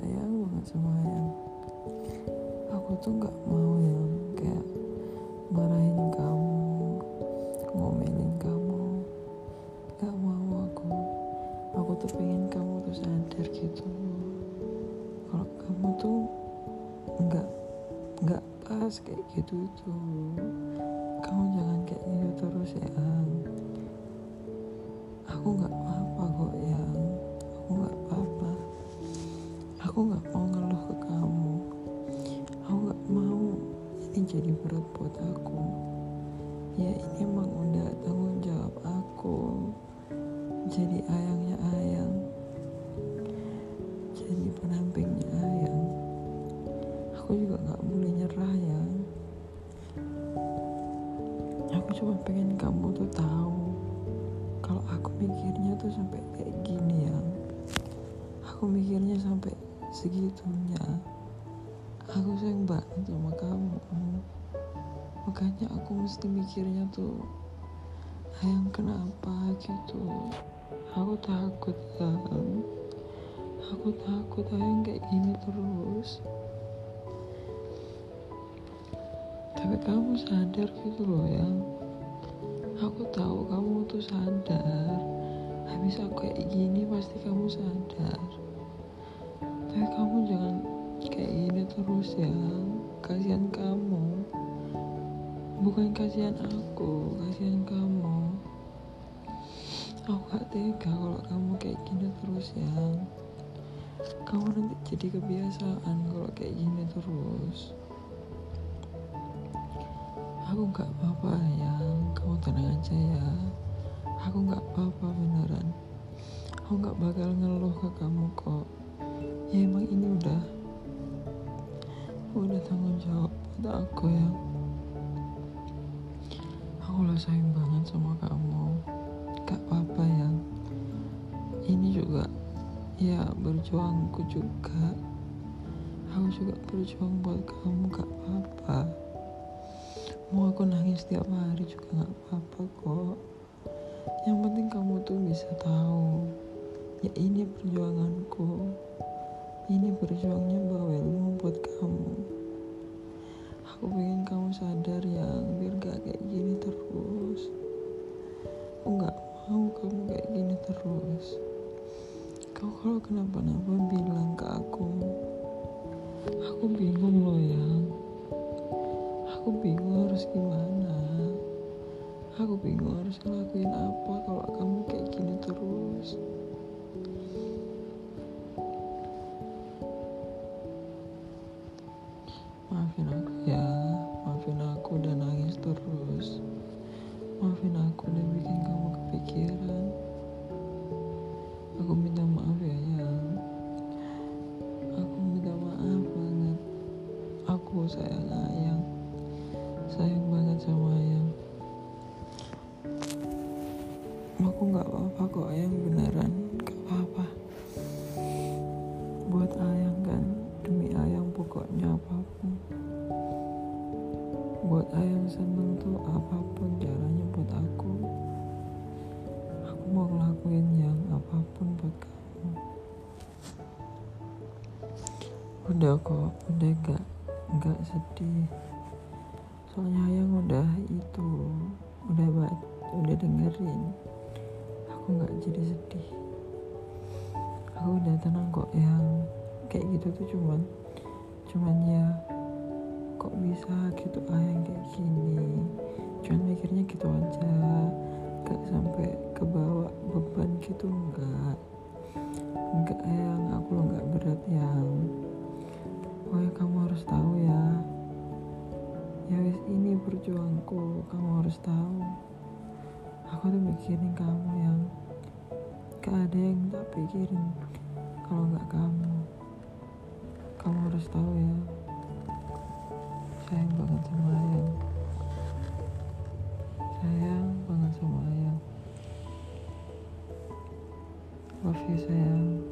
sayang banget sama ayang. Aku tuh nggak mau yang kayak marahin kamu ngomelin kamu. Nggak mau aku. Aku tuh pengen kamu tuh sadar gitu kalau kamu tuh nggak nggak pas kayak gitu itu kamu jangan kayak gitu terus ya aku nggak apa-apa kok ya aku nggak apa-apa aku nggak mau ngeluh ke kamu. Aku nggak mau. Ini jadi berat buat aku. Ya ini emang udah tanggung jawab aku. Jadi ayangnya ayang. Jadi penampingnya ayang. Aku juga nggak boleh nyerah ya. Aku cuma pengen kamu tuh tahu kalau aku mikirnya tuh sampai kayak gini ya. Aku mikirnya sampai segitunya. Aku sayang banget sama kamu makanya aku mesti mikirnya tuh ayang kenapa? gitu. Aku takut kan aku takut ayang kayak gini terus. Tapi kamu sadar gitu loh ya aku tahu kamu tuh sadar. Habis aku kayak gini pasti kamu sadar tapi kamu jangan kayak gini terus ya. Kasihan kamu. Bukan kasihan aku kasihan kamu. Aku gak tega kalau kamu kayak gini terus ya. Kamu nanti jadi kebiasaan kalau kayak gini terus. Aku nggak apa-apa ya kamu tenang aja ya. Aku nggak apa-apa beneran. Aku nggak bakal ngeluh ke kamu kok ya emang ini udah udah tanggung jawab buat aku ya. Aku lah sayang banget sama kamu. Gak apa-apa ya. Ini juga ya berjuangku juga. Aku juga berjuang buat kamu gak apa-apa. Mau aku nangis setiap hari juga gak apa-apa kok. Yang penting kamu tuh bisa tahu. Ya ini perjuanganku ini berjuangnya bawa ilmu buat kamu. Aku pengen kamu sadar ya biar gak kayak gini terus. Aku gak mau kamu kayak gini terus. Kau kalau kenapa-napa bilang ke aku aku bingung loh ya. Aku bingung harus gimana. Aku bingung harus ngelakuin apa aku nggak apa-apa kok ayang beneran. Nggak apa-apa. Buat ayang kan demi ayang pokoknya apa pun. Buat ayang seneng tuh apa pun caranya buat aku. Aku mau ngelakuin yang apa pun buat kamu. Udah kok udah gak gak sedih. Soalnya ayang udah itu udah udah dengerin aku nggak jadi sedih. Aku udah tenang kok yang kayak gitu tuh cuman cuman ya kok bisa gitu ayang kayak gini. Cuman mikirnya gitu aja gak sampai kebawa beban gitu enggak enggak yang aku lo nggak berat yang pokoknya kamu harus tahu ya. Ya ini perjuangku kamu harus tahu aku tuh mikirin kamu yang gak ada yang tak pikirin kalau nggak kamu. Kamu harus tahu ya sayang banget sama ayang sayang banget sama ayang love you sayang